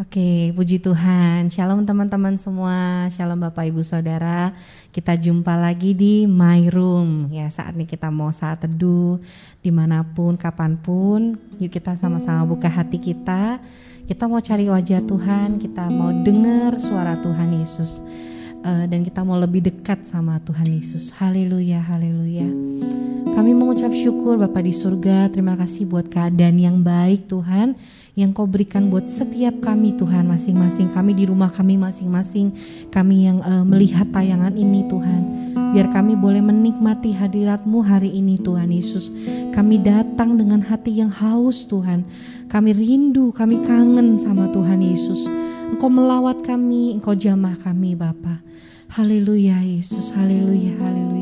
Oke, puji Tuhan. Shalom teman-teman semua. Shalom Bapak Ibu Saudara. Kita jumpa lagi di My Room. Ya, saat ini kita mau saat teduh di mana pun, kapan pun. Yuk kita sama-sama buka hati kita. Kita mau cari wajah Tuhan. Kita mau dengar suara Tuhan Yesus. Uh, dan kita mau lebih dekat sama Tuhan Yesus. Haleluya, haleluya. Kami mengucap syukur Bapak di surga. Terima kasih buat keadaan yang baik Tuhan yang kau berikan buat setiap kami Tuhan masing-masing kami di rumah kami masing-masing kami yang uh, melihat tayangan ini Tuhan biar kami boleh menikmati hadiratmu hari ini Tuhan Yesus kami datang dengan hati yang haus Tuhan kami rindu kami kangen sama Tuhan Yesus Engkau melawat kami Engkau jamah kami Bapa Haleluya Yesus Haleluya Haleluya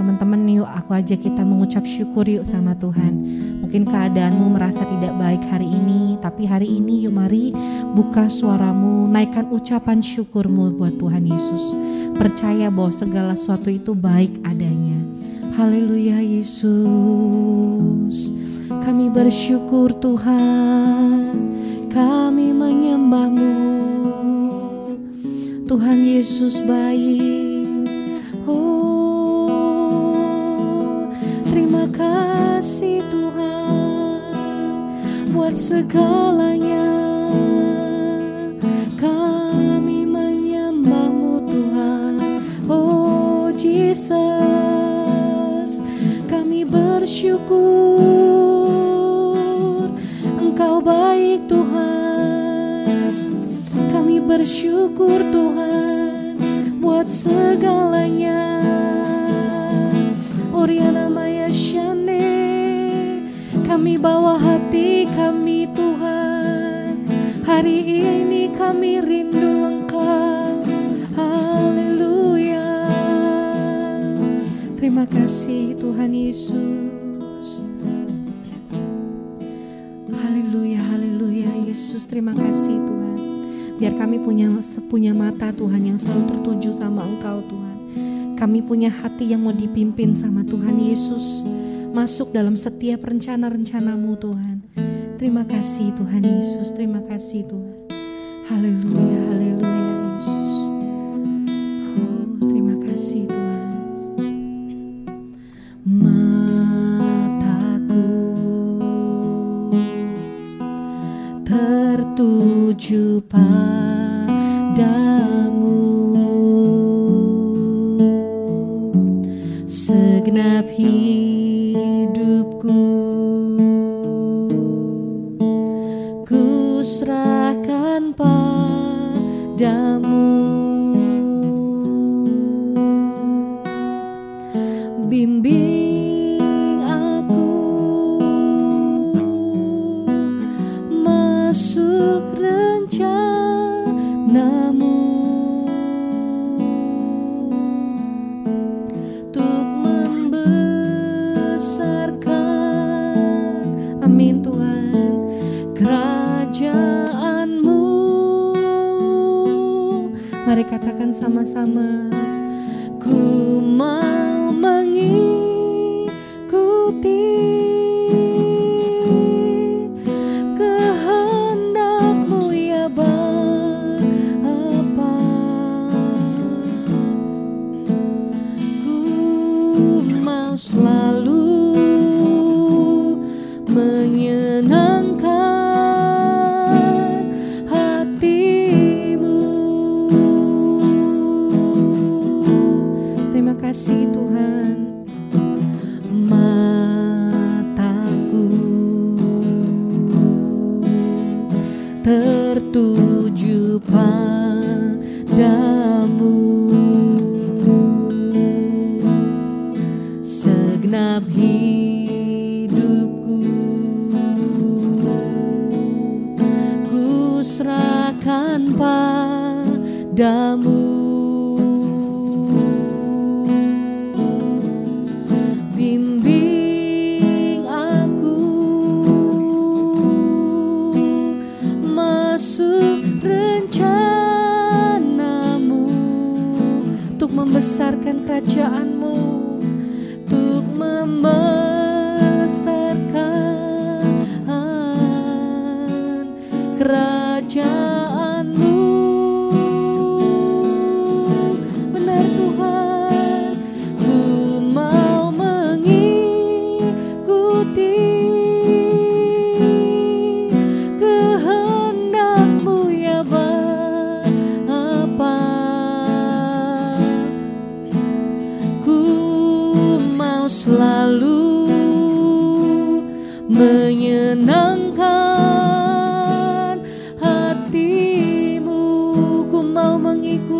Teman-teman yuk aku aja kita mengucap syukur yuk sama Tuhan. Mungkin keadaanmu merasa tidak baik hari ini, tapi hari ini yuk mari buka suaramu, naikkan ucapan syukurmu buat Tuhan Yesus. Percaya bahwa segala sesuatu itu baik adanya. Haleluya Yesus. Kami bersyukur Tuhan, kami menyembahmu. Tuhan Yesus baik. kasih Tuhan buat segalanya kami menyembahmu Tuhan oh Jesus kami bersyukur Engkau baik bersyukur Tuhan buat segalanya. Oriana Maya kami bawa hati kami Tuhan. Hari ini kami rindu Engkau. Haleluya. Terima kasih Tuhan Yesus. Haleluya, haleluya Yesus. Terima kasih Tuhan Biar kami punya punya mata Tuhan yang selalu tertuju sama Engkau Tuhan Kami punya hati yang mau dipimpin sama Tuhan Yesus masuk dalam setiap rencana-rencanamu Tuhan. Terima kasih Tuhan Yesus, terima kasih Tuhan. Haleluya, tertuju padamu. Segenap hidup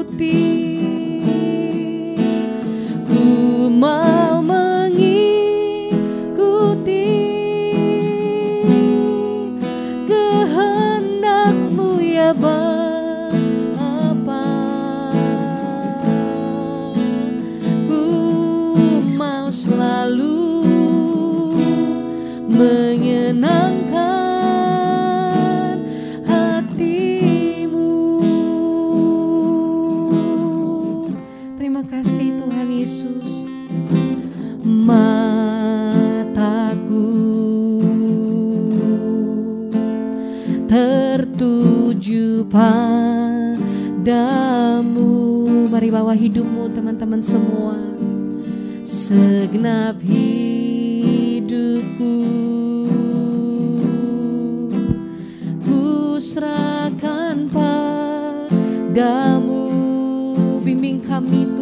putih caminho.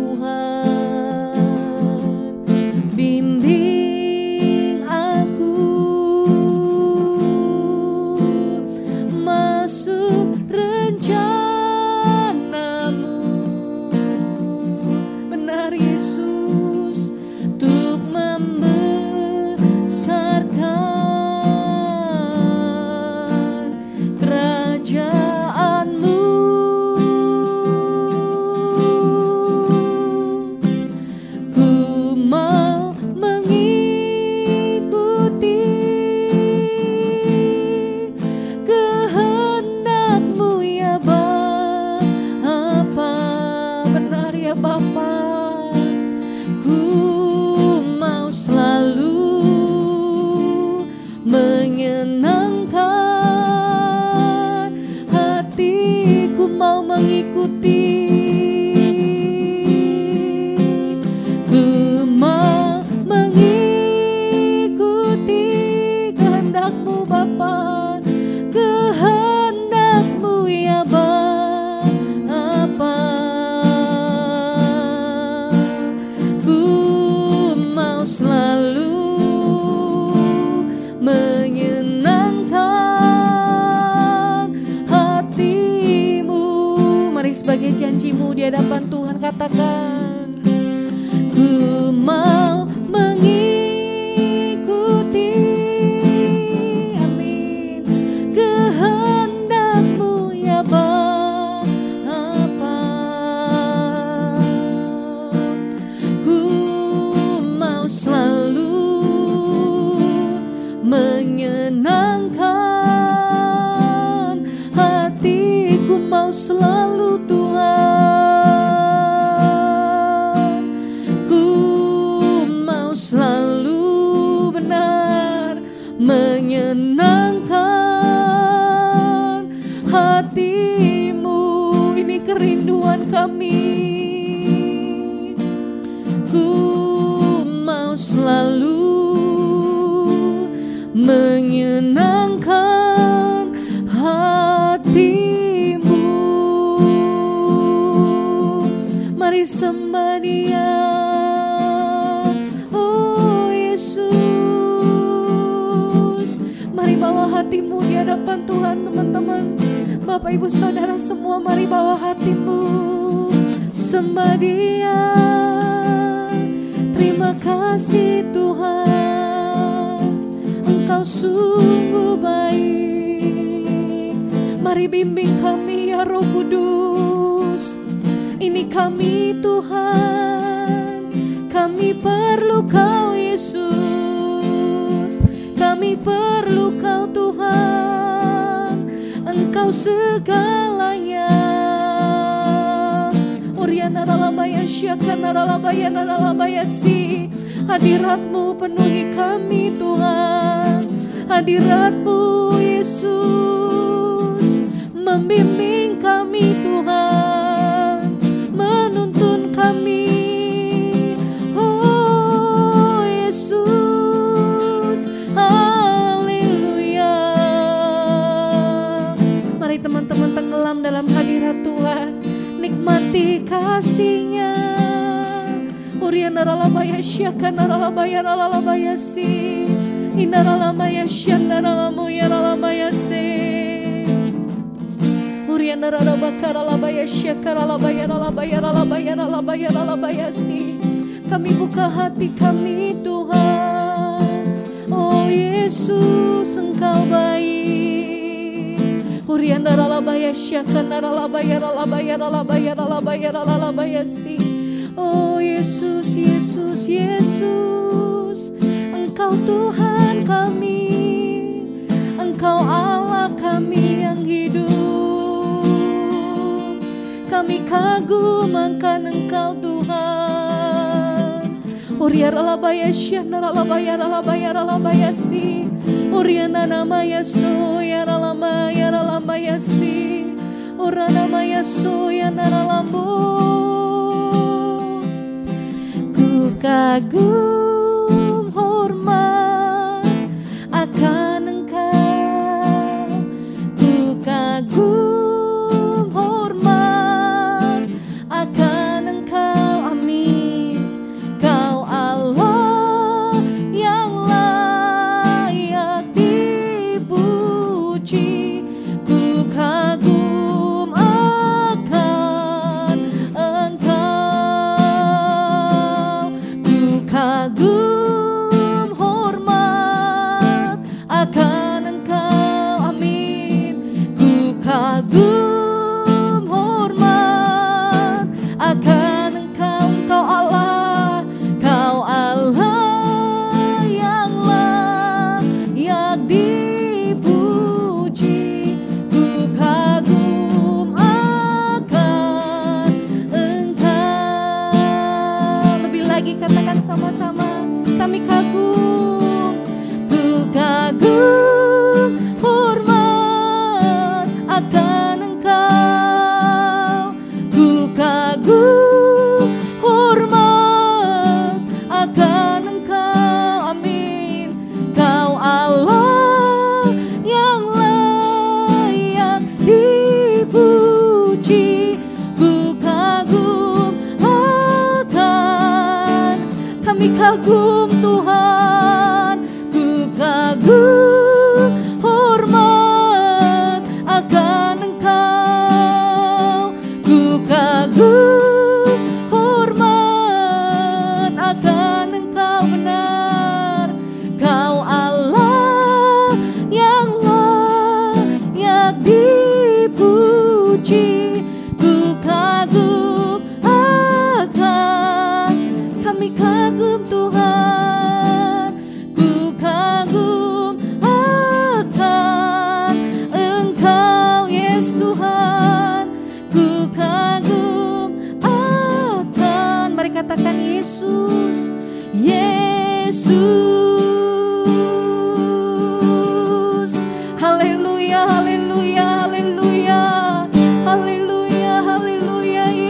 Mari bawa hatimu di hadapan Tuhan teman-teman. Bapak ibu saudara semua mari bawa hatimu. Sembah dia. Terima kasih Tuhan. Engkau sungguh baik. Mari bimbing kami ya roh kudus. Ini kami Tuhan. Kami perlu kau Yesus kami perlu kau Tuhan. Engkau segalanya. Oriana ralabaya syakana ralabaya ralabaya si. Hadiratmu penuhi kami Tuhan. Hadiratmu Yesus. Membimbing syakana ralabaya ralabaya si. Inaralamaya shandaralamuya ralamaya se. Uriana ralabakara labaya syakara labaya ralabaya ralabaya ralabaya ralabaya si. Kami buka hati kami Tuhan. Oh Yesus engkau baik. Uriana ralabaya syakana ralabaya ralabaya ralabaya ralabaya ralabaya si. Oh Yesus, Yesus, Yesus, Engkau Tuhan kami, Engkau Allah kami yang hidup. Kami kagum akan Engkau Tuhan. Uriar alabaya syana alabaya alabaya alabaya si. Uriana namaya so ya alamaya alamaya si. Urana maya so ya naralambu. Kagum Kami kagum Tuhan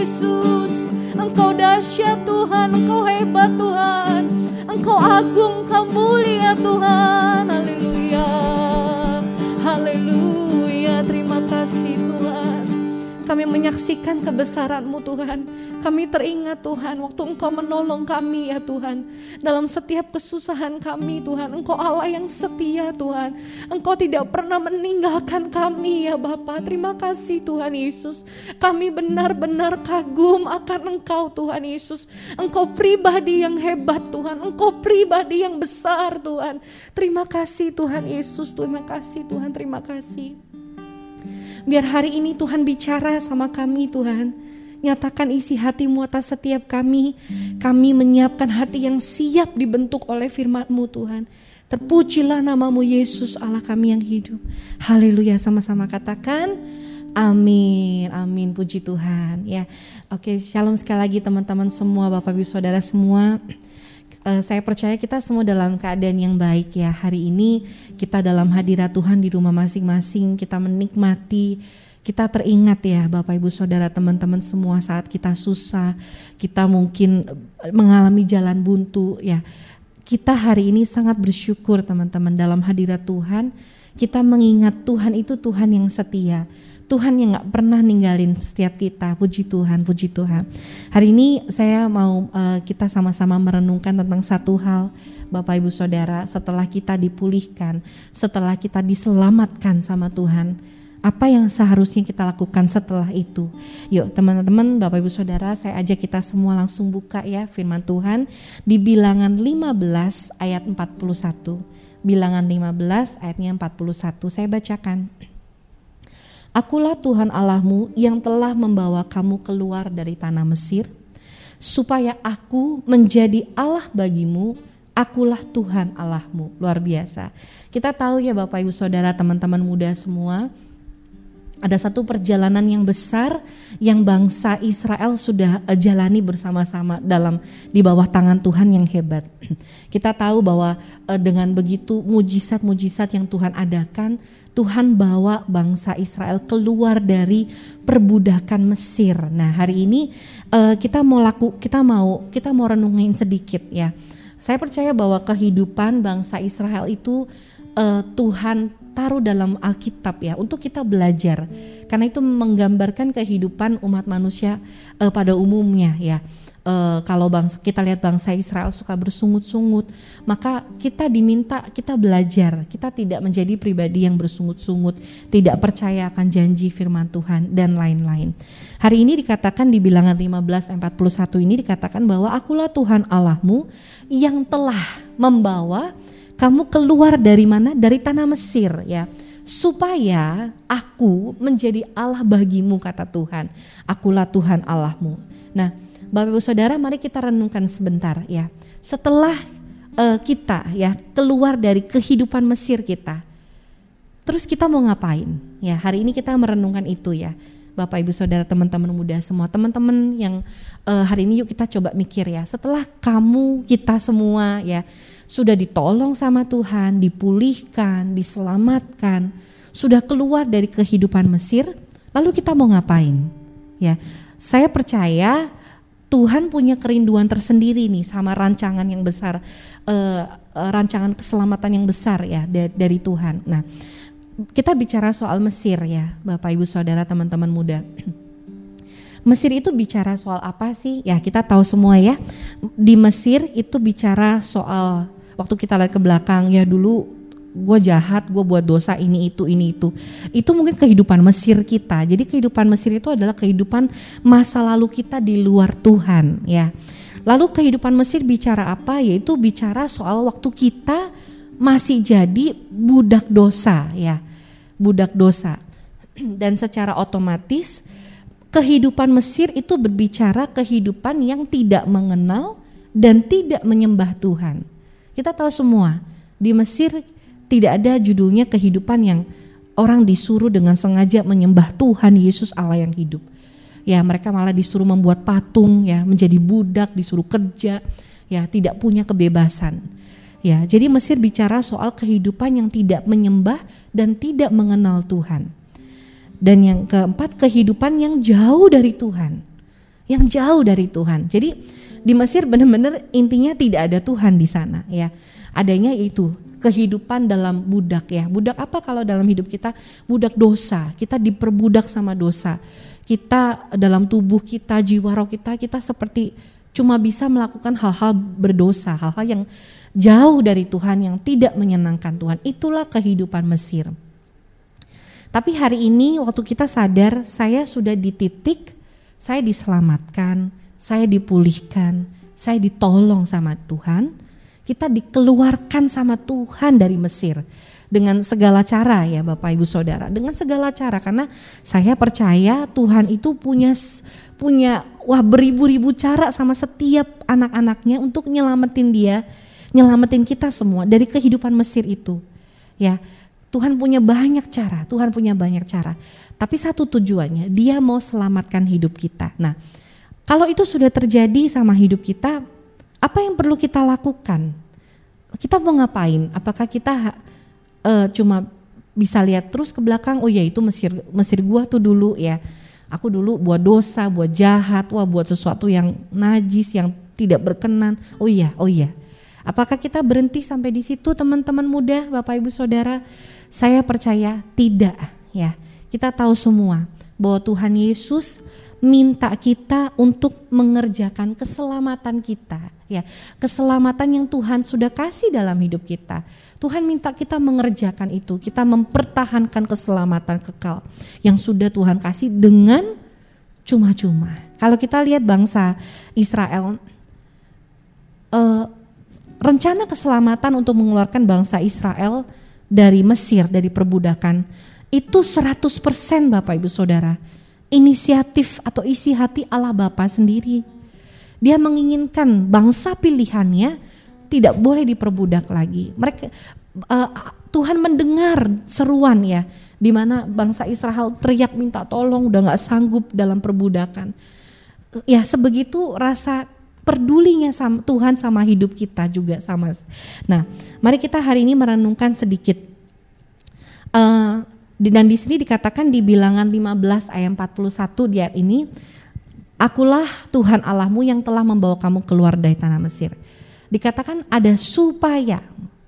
Yesus Engkau dahsyat Tuhan Engkau hebat Tuhan. Engkau agung Engkau mulia Tuhan menyaksikan kebesaran-Mu Tuhan. Kami teringat Tuhan waktu Engkau menolong kami ya Tuhan. Dalam setiap kesusahan kami Tuhan. Engkau Allah yang setia Tuhan. Engkau tidak pernah meninggalkan kami ya Bapa. Terima kasih Tuhan Yesus. Kami benar-benar kagum akan Engkau Tuhan Yesus. Engkau pribadi yang hebat Tuhan. Engkau pribadi yang besar Tuhan. Terima kasih Tuhan Yesus. Terima kasih Tuhan. Terima kasih. Biar hari ini Tuhan bicara sama kami Tuhan. Nyatakan isi hatimu atas setiap kami. Kami menyiapkan hati yang siap dibentuk oleh firman-Mu Tuhan. Terpujilah namamu Yesus Allah kami yang hidup. Haleluya sama-sama katakan. Amin, amin, puji Tuhan ya. Oke, shalom sekali lagi teman-teman semua, Bapak Ibu Saudara semua. Uh, saya percaya kita semua dalam keadaan yang baik ya. Hari ini kita dalam hadirat Tuhan di rumah masing-masing, kita menikmati kita teringat ya Bapak Ibu Saudara teman-teman semua saat kita susah, kita mungkin mengalami jalan buntu ya. Kita hari ini sangat bersyukur teman-teman dalam hadirat Tuhan, kita mengingat Tuhan itu Tuhan yang setia. Tuhan yang gak pernah ninggalin setiap kita. Puji Tuhan, puji Tuhan. Hari ini saya mau uh, kita sama-sama merenungkan tentang satu hal, Bapak Ibu Saudara, setelah kita dipulihkan, setelah kita diselamatkan sama Tuhan apa yang seharusnya kita lakukan setelah itu. Yuk teman-teman, Bapak Ibu Saudara, saya ajak kita semua langsung buka ya firman Tuhan di bilangan 15 ayat 41. Bilangan 15 ayatnya 41, saya bacakan. Akulah Tuhan Allahmu yang telah membawa kamu keluar dari tanah Mesir, supaya aku menjadi Allah bagimu, akulah Tuhan Allahmu. Luar biasa. Kita tahu ya Bapak Ibu Saudara, teman-teman muda semua, ada satu perjalanan yang besar yang bangsa Israel sudah eh, jalani bersama-sama dalam di bawah tangan Tuhan yang hebat. Kita tahu bahwa eh, dengan begitu mujizat-mujizat yang Tuhan adakan, Tuhan bawa bangsa Israel keluar dari perbudakan Mesir. Nah, hari ini eh, kita mau laku kita mau kita mau renungin sedikit ya. Saya percaya bahwa kehidupan bangsa Israel itu Tuhan taruh dalam Alkitab ya untuk kita belajar. Karena itu menggambarkan kehidupan umat manusia uh, pada umumnya ya. Uh, kalau bangsa kita lihat bangsa Israel suka bersungut-sungut maka kita diminta kita belajar. Kita tidak menjadi pribadi yang bersungut-sungut tidak percaya akan janji firman Tuhan dan lain-lain. Hari ini dikatakan di bilangan 15 41 ini dikatakan bahwa akulah Tuhan Allahmu yang telah membawa kamu keluar dari mana? Dari tanah Mesir ya. Supaya aku menjadi Allah bagimu kata Tuhan. Akulah Tuhan Allahmu. Nah, Bapak Ibu Saudara, mari kita renungkan sebentar ya. Setelah uh, kita ya keluar dari kehidupan Mesir kita. Terus kita mau ngapain? Ya, hari ini kita merenungkan itu ya. Bapak Ibu Saudara, teman-teman muda semua, teman-teman yang uh, hari ini yuk kita coba mikir ya. Setelah kamu, kita semua ya sudah ditolong sama Tuhan, dipulihkan, diselamatkan, sudah keluar dari kehidupan Mesir, lalu kita mau ngapain? Ya, saya percaya Tuhan punya kerinduan tersendiri nih sama rancangan yang besar, uh, rancangan keselamatan yang besar ya dari, dari Tuhan. Nah, kita bicara soal Mesir ya, Bapak Ibu Saudara, teman-teman muda. Mesir itu bicara soal apa sih? Ya kita tahu semua ya. Di Mesir itu bicara soal waktu kita lihat ke belakang ya dulu gue jahat, gue buat dosa ini itu ini itu. Itu mungkin kehidupan Mesir kita. Jadi kehidupan Mesir itu adalah kehidupan masa lalu kita di luar Tuhan ya. Lalu kehidupan Mesir bicara apa? Yaitu bicara soal waktu kita masih jadi budak dosa ya. Budak dosa. Dan secara otomatis kehidupan Mesir itu berbicara kehidupan yang tidak mengenal dan tidak menyembah Tuhan. Kita tahu semua di Mesir tidak ada judulnya kehidupan yang orang disuruh dengan sengaja menyembah Tuhan Yesus Allah yang hidup. Ya, mereka malah disuruh membuat patung ya, menjadi budak, disuruh kerja, ya, tidak punya kebebasan. Ya, jadi Mesir bicara soal kehidupan yang tidak menyembah dan tidak mengenal Tuhan. Dan yang keempat, kehidupan yang jauh dari Tuhan. Yang jauh dari Tuhan. Jadi di Mesir benar-benar intinya tidak ada Tuhan di sana ya. Adanya itu kehidupan dalam budak ya. Budak apa kalau dalam hidup kita? Budak dosa. Kita diperbudak sama dosa. Kita dalam tubuh kita, jiwa roh kita, kita seperti cuma bisa melakukan hal-hal berdosa, hal-hal yang jauh dari Tuhan yang tidak menyenangkan Tuhan. Itulah kehidupan Mesir. Tapi hari ini waktu kita sadar saya sudah di titik saya diselamatkan, saya dipulihkan, saya ditolong sama Tuhan, kita dikeluarkan sama Tuhan dari Mesir dengan segala cara ya Bapak Ibu Saudara, dengan segala cara karena saya percaya Tuhan itu punya punya wah beribu-ribu cara sama setiap anak-anaknya untuk nyelamatin dia, nyelamatin kita semua dari kehidupan Mesir itu. Ya, Tuhan punya banyak cara, Tuhan punya banyak cara. Tapi satu tujuannya, dia mau selamatkan hidup kita. Nah, kalau itu sudah terjadi sama hidup kita, apa yang perlu kita lakukan? Kita mau ngapain? Apakah kita uh, cuma bisa lihat terus ke belakang, oh ya itu Mesir Mesir gua tuh dulu ya. Aku dulu buat dosa, buat jahat, wah buat sesuatu yang najis, yang tidak berkenan. Oh iya, oh iya. Apakah kita berhenti sampai di situ teman-teman muda, Bapak Ibu Saudara? Saya percaya tidak ya. Kita tahu semua bahwa Tuhan Yesus minta kita untuk mengerjakan keselamatan kita ya keselamatan yang Tuhan sudah kasih dalam hidup kita Tuhan minta kita mengerjakan itu, kita mempertahankan keselamatan kekal yang sudah Tuhan kasih dengan cuma-cuma. Kalau kita lihat bangsa Israel, eh, rencana keselamatan untuk mengeluarkan bangsa Israel dari Mesir, dari perbudakan, itu 100% Bapak Ibu Saudara. Inisiatif atau isi hati Allah Bapa sendiri. Dia menginginkan bangsa pilihannya tidak boleh diperbudak lagi. Mereka uh, Tuhan mendengar seruan ya, di mana bangsa Israel teriak minta tolong udah nggak sanggup dalam perbudakan. Ya sebegitu rasa pedulinya sama Tuhan sama hidup kita juga sama. Nah, mari kita hari ini merenungkan sedikit. Uh, dan di sini dikatakan di bilangan 15 ayat 41 di ayat ini, Akulah Tuhan Allahmu yang telah membawa kamu keluar dari tanah Mesir dikatakan ada supaya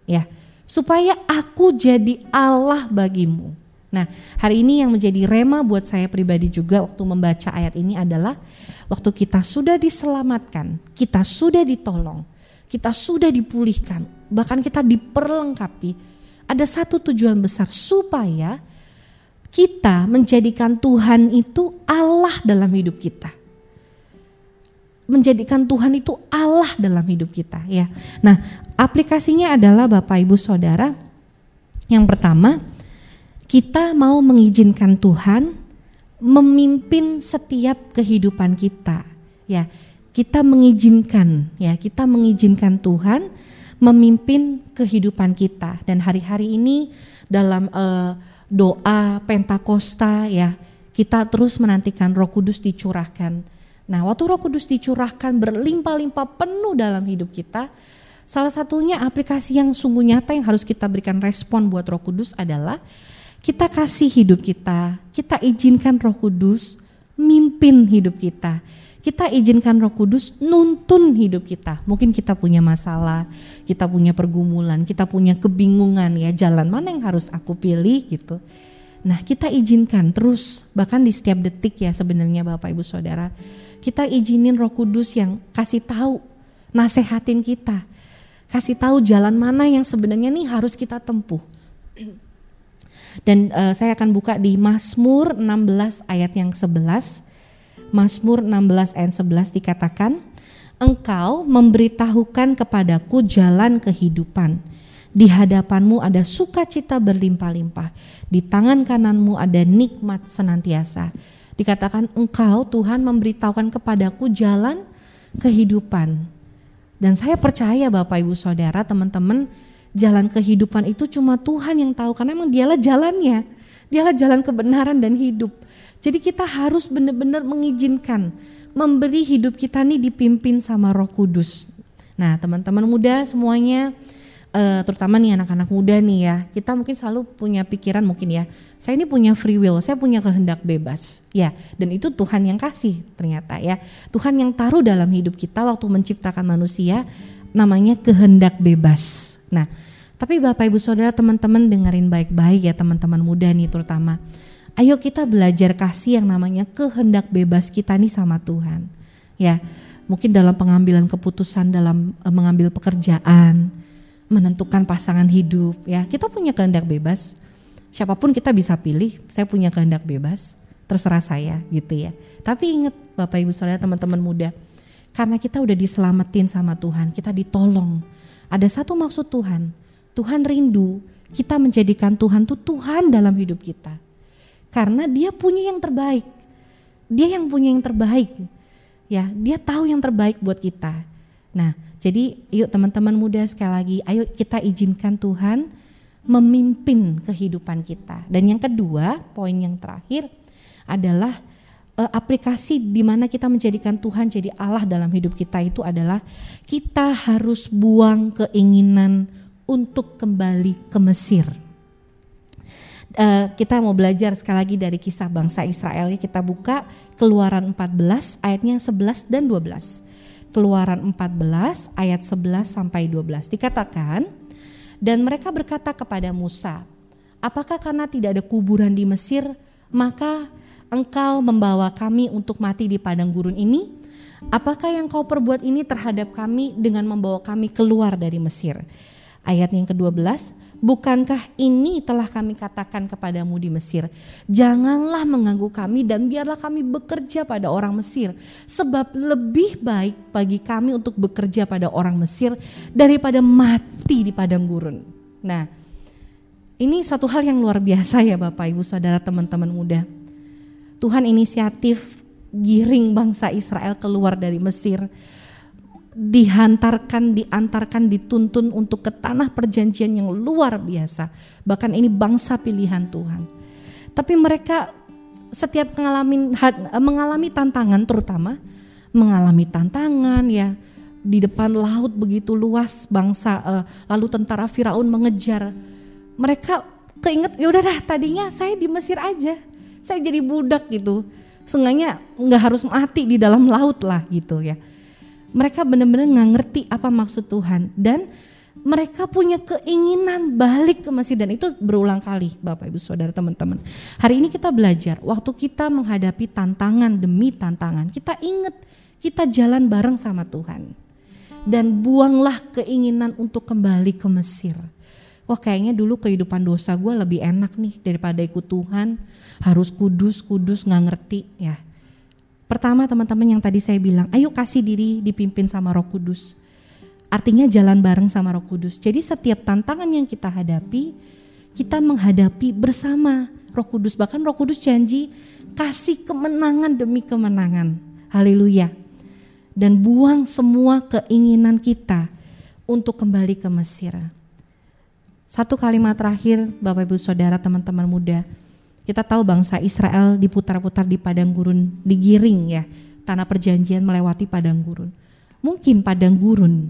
ya supaya aku jadi Allah bagimu. Nah, hari ini yang menjadi rema buat saya pribadi juga waktu membaca ayat ini adalah waktu kita sudah diselamatkan, kita sudah ditolong, kita sudah dipulihkan, bahkan kita diperlengkapi. Ada satu tujuan besar supaya kita menjadikan Tuhan itu Allah dalam hidup kita menjadikan Tuhan itu Allah dalam hidup kita ya. Nah, aplikasinya adalah Bapak Ibu Saudara. Yang pertama, kita mau mengizinkan Tuhan memimpin setiap kehidupan kita. Ya, kita mengizinkan ya, kita mengizinkan Tuhan memimpin kehidupan kita dan hari-hari ini dalam uh, doa Pentakosta ya, kita terus menantikan Roh Kudus dicurahkan Nah, waktu Roh Kudus dicurahkan berlimpah-limpah penuh dalam hidup kita, salah satunya aplikasi yang sungguh nyata yang harus kita berikan respon buat Roh Kudus adalah kita kasih hidup kita, kita izinkan Roh Kudus mimpin hidup kita. Kita izinkan Roh Kudus nuntun hidup kita. Mungkin kita punya masalah, kita punya pergumulan, kita punya kebingungan ya, jalan mana yang harus aku pilih gitu. Nah, kita izinkan terus bahkan di setiap detik ya sebenarnya Bapak Ibu Saudara kita izinin Roh Kudus yang kasih tahu, nasehatin kita, kasih tahu jalan mana yang sebenarnya nih harus kita tempuh. Dan uh, saya akan buka di Mazmur 16 ayat yang 11. Mazmur 16 ayat 11 dikatakan, Engkau memberitahukan kepadaku jalan kehidupan. Di hadapanmu ada sukacita berlimpah-limpah. Di tangan kananmu ada nikmat senantiasa dikatakan engkau Tuhan memberitahukan kepadaku jalan kehidupan. Dan saya percaya Bapak Ibu Saudara, teman-teman, jalan kehidupan itu cuma Tuhan yang tahu karena memang dialah jalannya. Dialah jalan kebenaran dan hidup. Jadi kita harus benar-benar mengizinkan memberi hidup kita nih dipimpin sama Roh Kudus. Nah, teman-teman muda semuanya uh, terutama nih anak-anak muda nih ya, kita mungkin selalu punya pikiran mungkin ya, saya ini punya free will, saya punya kehendak bebas. Ya, dan itu Tuhan yang kasih ternyata ya. Tuhan yang taruh dalam hidup kita waktu menciptakan manusia namanya kehendak bebas. Nah, tapi Bapak Ibu Saudara teman-teman dengerin baik-baik ya teman-teman muda nih terutama. Ayo kita belajar kasih yang namanya kehendak bebas kita nih sama Tuhan. Ya, mungkin dalam pengambilan keputusan dalam uh, mengambil pekerjaan, menentukan pasangan hidup ya. Kita punya kehendak bebas. Siapa pun kita bisa pilih, saya punya kehendak bebas, terserah saya gitu ya. Tapi ingat Bapak Ibu Saudara teman-teman muda, karena kita udah diselamatin sama Tuhan, kita ditolong. Ada satu maksud Tuhan, Tuhan rindu kita menjadikan Tuhan tuh Tuhan dalam hidup kita. Karena dia punya yang terbaik. Dia yang punya yang terbaik. Ya, dia tahu yang terbaik buat kita. Nah, jadi yuk teman-teman muda sekali lagi, ayo kita izinkan Tuhan memimpin kehidupan kita. Dan yang kedua, poin yang terakhir adalah e, aplikasi di mana kita menjadikan Tuhan jadi Allah dalam hidup kita itu adalah kita harus buang keinginan untuk kembali ke Mesir. Uh, kita mau belajar sekali lagi dari kisah bangsa Israel ya. Kita buka Keluaran 14 ayatnya 11 dan 12. Keluaran 14 ayat 11 sampai 12 dikatakan dan mereka berkata kepada Musa, "Apakah karena tidak ada kuburan di Mesir, maka engkau membawa kami untuk mati di padang gurun ini? Apakah yang kau perbuat ini terhadap kami dengan membawa kami keluar dari Mesir?" Ayat yang ke-12, Bukankah ini telah kami katakan kepadamu di Mesir? Janganlah mengganggu kami dan biarlah kami bekerja pada orang Mesir. Sebab lebih baik bagi kami untuk bekerja pada orang Mesir daripada mati di padang gurun. Nah, ini satu hal yang luar biasa ya Bapak Ibu Saudara teman-teman muda. Tuhan inisiatif giring bangsa Israel keluar dari Mesir dihantarkan, diantarkan, dituntun untuk ke tanah perjanjian yang luar biasa. Bahkan ini bangsa pilihan Tuhan. Tapi mereka setiap mengalami mengalami tantangan terutama mengalami tantangan ya. Di depan laut begitu luas bangsa uh, lalu tentara Firaun mengejar. Mereka keinget ya udah dah tadinya saya di Mesir aja. Saya jadi budak gitu. Seenggaknya nggak harus mati di dalam laut lah gitu ya mereka benar-benar nggak ngerti apa maksud Tuhan dan mereka punya keinginan balik ke Mesir dan itu berulang kali Bapak Ibu Saudara teman-teman. Hari ini kita belajar waktu kita menghadapi tantangan demi tantangan, kita ingat kita jalan bareng sama Tuhan. Dan buanglah keinginan untuk kembali ke Mesir. Wah kayaknya dulu kehidupan dosa gue lebih enak nih daripada ikut Tuhan. Harus kudus, kudus nggak ngerti ya Pertama teman-teman yang tadi saya bilang, ayo kasih diri dipimpin sama Roh Kudus. Artinya jalan bareng sama Roh Kudus. Jadi setiap tantangan yang kita hadapi, kita menghadapi bersama Roh Kudus. Bahkan Roh Kudus janji kasih kemenangan demi kemenangan. Haleluya. Dan buang semua keinginan kita untuk kembali ke Mesir. Satu kalimat terakhir Bapak Ibu Saudara teman-teman muda kita tahu bangsa Israel diputar-putar di padang gurun, digiring ya, tanah perjanjian melewati padang gurun. Mungkin padang gurun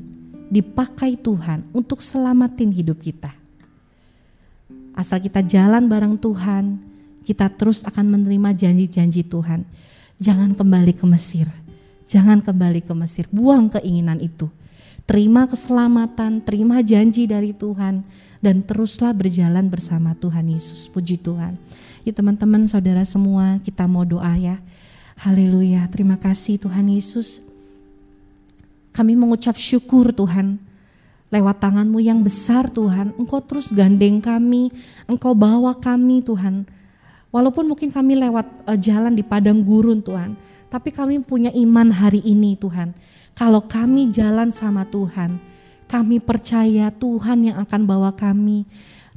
dipakai Tuhan untuk selamatin hidup kita. Asal kita jalan bareng Tuhan, kita terus akan menerima janji-janji Tuhan. Jangan kembali ke Mesir. Jangan kembali ke Mesir. Buang keinginan itu. Terima keselamatan, terima janji dari Tuhan dan teruslah berjalan bersama Tuhan Yesus. Puji Tuhan. Ya teman-teman saudara semua kita mau doa ya. Haleluya. Terima kasih Tuhan Yesus. Kami mengucap syukur Tuhan. Lewat tanganmu yang besar Tuhan, Engkau terus gandeng kami, Engkau bawa kami Tuhan. Walaupun mungkin kami lewat uh, jalan di padang gurun Tuhan, tapi kami punya iman hari ini Tuhan. Kalau kami jalan sama Tuhan, kami percaya Tuhan yang akan bawa kami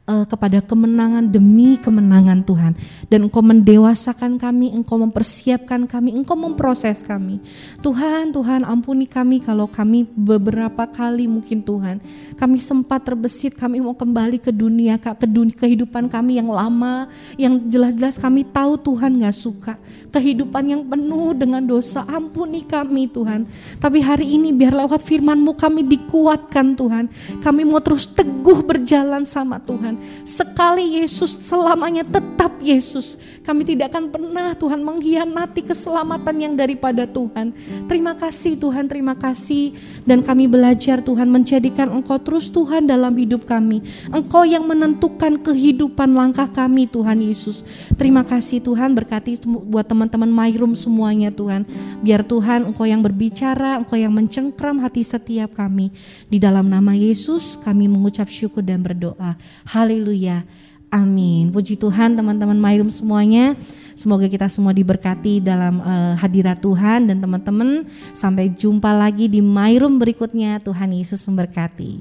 uh, kepada kemenangan demi kemenangan Tuhan dan Engkau mendewasakan kami, Engkau mempersiapkan kami, Engkau memproses kami. Tuhan, Tuhan ampuni kami kalau kami beberapa kali mungkin Tuhan kami sempat terbesit, kami mau kembali ke dunia, ke dunia kehidupan kami yang lama, yang jelas-jelas kami tahu Tuhan gak suka. Kehidupan yang penuh dengan dosa, ampuni kami Tuhan. Tapi hari ini biar lewat firman-Mu kami dikuatkan Tuhan. Kami mau terus teguh berjalan sama Tuhan. Tuhan. Sekali Yesus selamanya tetap Yesus. Kami tidak akan pernah Tuhan mengkhianati keselamatan yang daripada Tuhan. Terima kasih Tuhan, terima kasih. Dan kami belajar Tuhan menjadikan Engkau terus Tuhan dalam hidup kami. Engkau yang menentukan kehidupan langkah kami Tuhan Yesus. Terima kasih Tuhan berkati buat teman-teman My Room semuanya Tuhan. Biar Tuhan Engkau yang berbicara, Engkau yang mencengkram hati setiap kami. Di dalam nama Yesus kami mengucap syukur dan berdoa. Haleluya. Amin. Puji Tuhan teman-teman Myroom semuanya. Semoga kita semua diberkati dalam uh, hadirat Tuhan dan teman-teman sampai jumpa lagi di Myroom berikutnya. Tuhan Yesus memberkati.